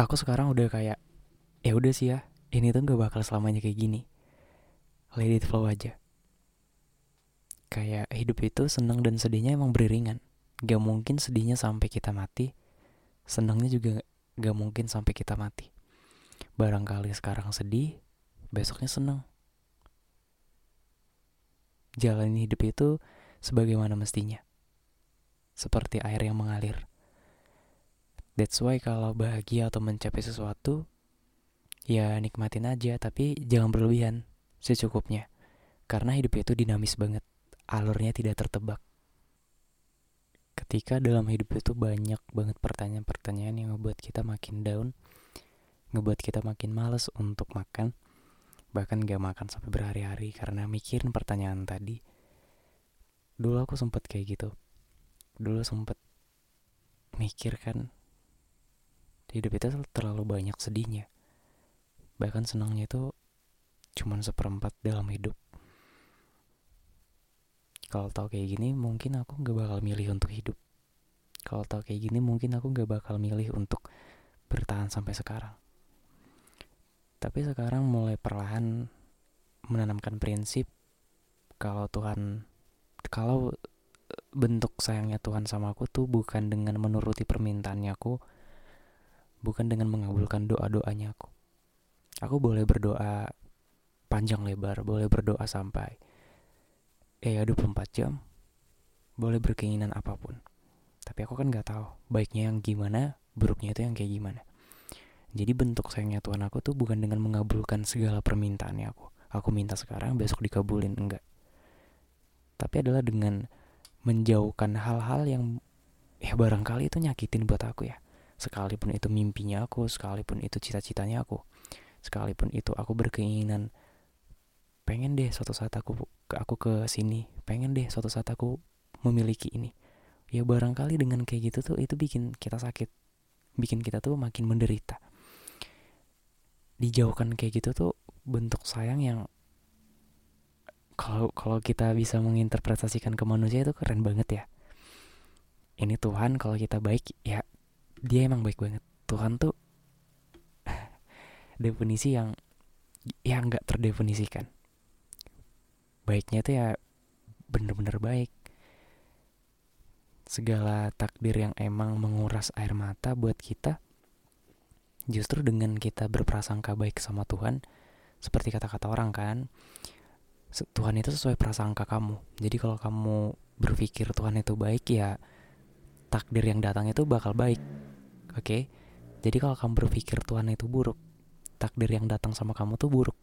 Aku sekarang udah kayak, ya udah sih ya, ini tuh gak bakal selamanya kayak gini. It flow aja. Kayak hidup itu seneng dan sedihnya emang beriringan. Gak mungkin sedihnya sampai kita mati, senangnya juga gak mungkin sampai kita mati. Barangkali sekarang sedih, besoknya seneng. Jalani hidup itu sebagaimana mestinya. Seperti air yang mengalir. That's why kalau bahagia atau mencapai sesuatu, ya nikmatin aja, tapi jangan berlebihan, secukupnya. Karena hidup itu dinamis banget, alurnya tidak tertebak. Ketika dalam hidup itu banyak banget pertanyaan-pertanyaan yang ngebuat kita makin down, ngebuat kita makin males untuk makan, bahkan gak makan sampai berhari-hari karena mikirin pertanyaan tadi. Dulu aku sempet kayak gitu. Dulu sempet mikir kan, hidup itu terlalu banyak sedihnya. Bahkan senangnya itu cuman seperempat dalam hidup. Kalau tahu kayak gini, mungkin aku gak bakal milih untuk hidup. Kalau tahu kayak gini, mungkin aku gak bakal milih untuk bertahan sampai sekarang. Tapi sekarang mulai perlahan menanamkan prinsip kalau Tuhan, kalau bentuk sayangnya Tuhan sama aku tuh bukan dengan menuruti permintaannya aku, bukan dengan mengabulkan doa-doanya aku. Aku boleh berdoa panjang lebar, boleh berdoa sampai eh ya 24 jam, boleh berkeinginan apa pun. Tapi aku kan gak tahu baiknya yang gimana, buruknya itu yang kayak gimana. Jadi bentuk sayangnya Tuhan aku tuh bukan dengan mengabulkan segala permintaannya aku. Aku minta sekarang, besok dikabulin, enggak. Tapi adalah dengan menjauhkan hal-hal yang ya barangkali itu nyakitin buat aku ya sekalipun itu mimpinya aku, sekalipun itu cita-citanya aku, sekalipun itu aku berkeinginan pengen deh suatu saat aku aku ke sini, pengen deh suatu saat aku memiliki ini. Ya barangkali dengan kayak gitu tuh itu bikin kita sakit, bikin kita tuh makin menderita. Dijauhkan kayak gitu tuh bentuk sayang yang kalau kalau kita bisa menginterpretasikan ke manusia itu keren banget ya. Ini Tuhan kalau kita baik ya dia emang baik banget. Tuhan tuh definisi yang yang nggak terdefinisikan. Baiknya tuh ya bener-bener baik. Segala takdir yang emang menguras air mata buat kita justru dengan kita berprasangka baik sama Tuhan seperti kata-kata orang kan Tuhan itu sesuai prasangka kamu. Jadi kalau kamu berpikir Tuhan itu baik ya takdir yang datang itu bakal baik Oke, okay? jadi kalau kamu berpikir Tuhan itu buruk, takdir yang datang sama kamu tuh buruk.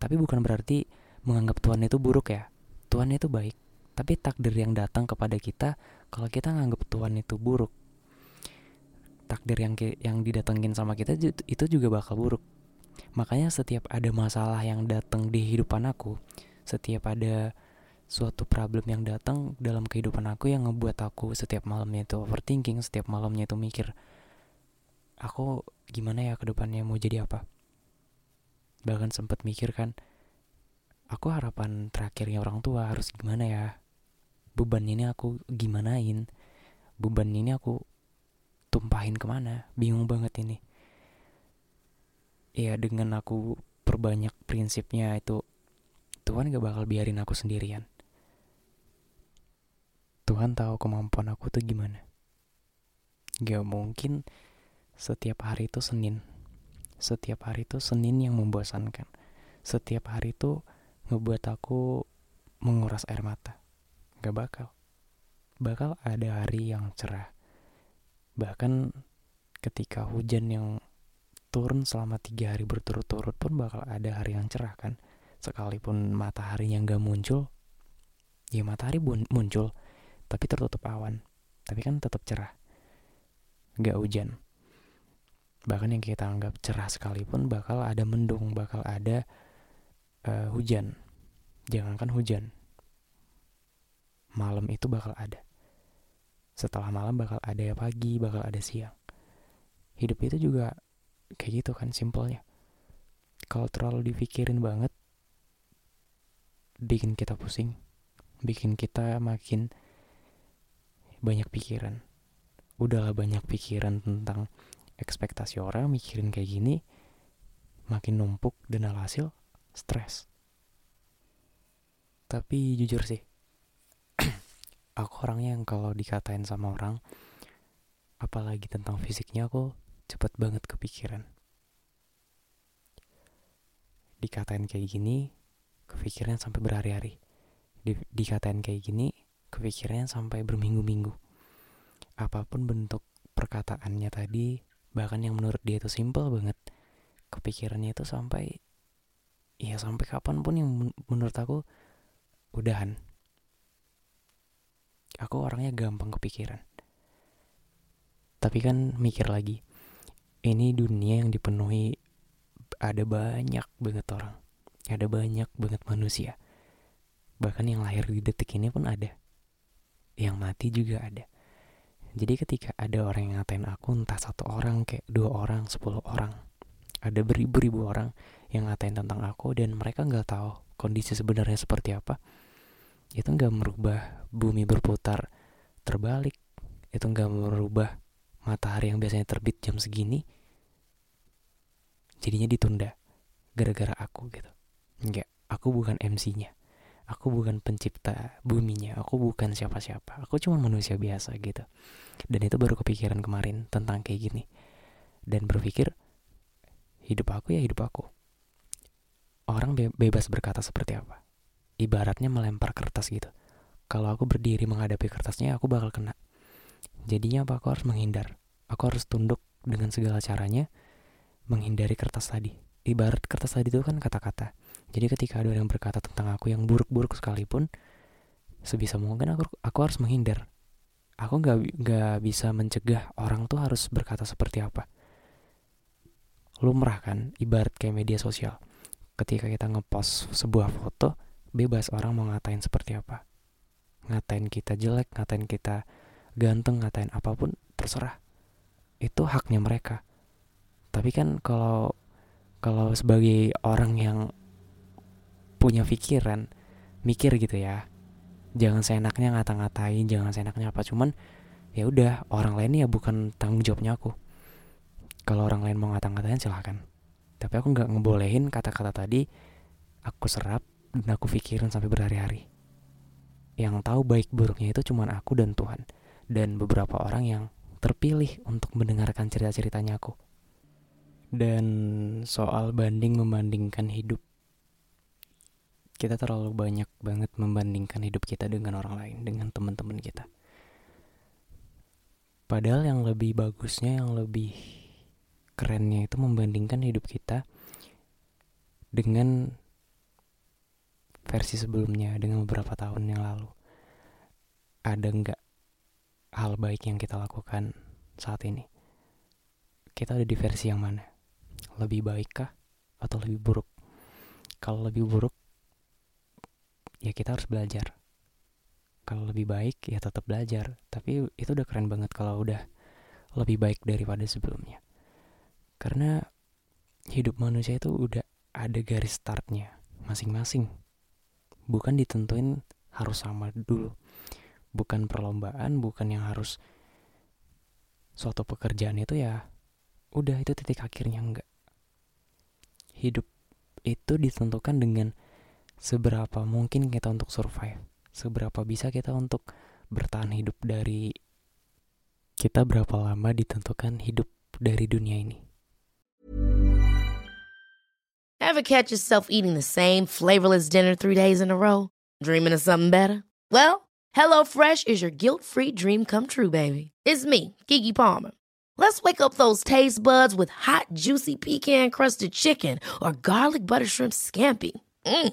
Tapi bukan berarti menganggap Tuhan itu buruk ya. Tuhan itu baik. Tapi takdir yang datang kepada kita, kalau kita nganggap Tuhan itu buruk, takdir yang yang didatengin sama kita itu juga bakal buruk. Makanya setiap ada masalah yang datang di kehidupan aku, setiap ada suatu problem yang datang dalam kehidupan aku yang ngebuat aku setiap malamnya itu overthinking, setiap malamnya itu mikir aku gimana ya ke depannya mau jadi apa. Bahkan sempat mikir kan, aku harapan terakhirnya orang tua harus gimana ya. Beban ini aku gimanain, beban ini aku tumpahin ke mana, bingung banget ini. Ya dengan aku perbanyak prinsipnya itu Tuhan gak bakal biarin aku sendirian Tuhan tahu kemampuan aku tuh gimana. Gak mungkin setiap hari itu Senin. Setiap hari itu Senin yang membosankan. Setiap hari itu ngebuat aku menguras air mata. Gak bakal. Bakal ada hari yang cerah. Bahkan ketika hujan yang turun selama tiga hari berturut-turut pun bakal ada hari yang cerah kan. Sekalipun matahari yang gak muncul, ya matahari muncul, tapi tertutup awan. Tapi kan tetap cerah. Gak hujan. Bahkan yang kita anggap cerah sekalipun bakal ada mendung bakal ada uh, hujan. Jangankan hujan. Malam itu bakal ada. Setelah malam bakal ada pagi bakal ada siang. Hidup itu juga kayak gitu kan simpelnya. Kalau terlalu dipikirin banget bikin kita pusing. Bikin kita makin banyak pikiran. Udahlah banyak pikiran tentang ekspektasi orang mikirin kayak gini makin numpuk dan alhasil stres. Tapi jujur sih aku orangnya yang kalau dikatain sama orang apalagi tentang fisiknya aku cepet banget kepikiran. Dikatain kayak gini kepikiran sampai berhari-hari. Di, dikatain kayak gini kepikirannya sampai berminggu-minggu. Apa pun bentuk perkataannya tadi bahkan yang menurut dia itu simple banget kepikirannya itu sampai ya sampai kapan pun yang menurut aku udahan. Aku orangnya gampang kepikiran. Tapi kan mikir lagi ini dunia yang dipenuhi ada banyak banget orang ada banyak banget manusia. Bahkan yang lahir di detik ini pun ada yang mati juga ada. Jadi ketika ada orang yang ngatain aku entah satu orang kayak dua orang sepuluh orang ada beribu-ribu orang yang ngatain tentang aku dan mereka nggak tahu kondisi sebenarnya seperti apa itu nggak merubah bumi berputar terbalik itu nggak merubah matahari yang biasanya terbit jam segini jadinya ditunda gara-gara aku gitu. Enggak, aku bukan MC-nya aku bukan pencipta buminya aku bukan siapa-siapa aku cuma manusia biasa gitu dan itu baru kepikiran kemarin tentang kayak gini dan berpikir hidup aku ya hidup aku orang be bebas berkata seperti apa ibaratnya melempar kertas gitu. Kalau aku berdiri menghadapi kertasnya, aku bakal kena. Jadinya apa? Aku harus menghindar. Aku harus tunduk dengan segala caranya menghindari kertas tadi. Ibarat kertas tadi itu kan kata-kata. Jadi ketika ada orang yang berkata tentang aku yang buruk-buruk sekalipun, sebisa mungkin aku aku harus menghindar. Aku nggak nggak bisa mencegah orang tuh harus berkata seperti apa. Lumrah kan, ibarat kayak media sosial. Ketika kita ngepost sebuah foto, bebas orang mau ngatain seperti apa ngatain kita jelek ngatain kita ganteng ngatain apa pun terserah itu haknya mereka tapi kan kalau kalau sebagai orang yang punya pikiran mikir gitu ya jangan seenaknya ngata-ngatain jangan seenaknya apa cuman ya udah orang lain ya bukan tanggung jawabnya aku kalau orang lain mau ngata-ngatain silahkan tapi aku nggak ngebolehin kata-kata tadi aku serap dan aku pikirin sampai berhari-hari. Yang tahu baik buruknya itu cuma aku dan Tuhan dan beberapa orang yang terpilih untuk mendengarkan cerita-ceritanya aku. Dan soal banding membandingkan hidup kita terlalu banyak banget membandingkan hidup kita dengan orang lain, dengan teman-teman kita. Padahal yang lebih bagusnya, yang lebih kerennya itu membandingkan hidup kita dengan versi sebelumnya dengan beberapa tahun yang lalu. Ada nggak hal baik yang kita lakukan saat ini? Kita ada di versi yang mana? Lebih baik kah atau lebih buruk? Kalau lebih buruk ya kita harus belajar. Kalau lebih baik ya tetap belajar. Tapi itu udah keren banget kalau udah lebih baik daripada sebelumnya. Karena hidup manusia itu udah ada garis startnya masing-masing. Bukan ditentuin harus sama dulu. Bukan perlombaan bukan yang harus suatu pekerjaan itu ya udah itu titik akhirnya enggak. Hidup itu ditentukan dengan seberapa mungkin kita untuk survive seberapa bisa kita untuk bertahan hidup dari kita berapa lama ditentukan hidup dari dunia ini Ever catch yourself eating the same flavorless dinner three days in a row? Dreaming of something better? Well, HelloFresh is your guilt-free dream come true, baby. It's me, Kiki Palmer. Let's wake up those taste buds with hot, juicy pecan-crusted chicken or garlic butter shrimp scampi. Mm.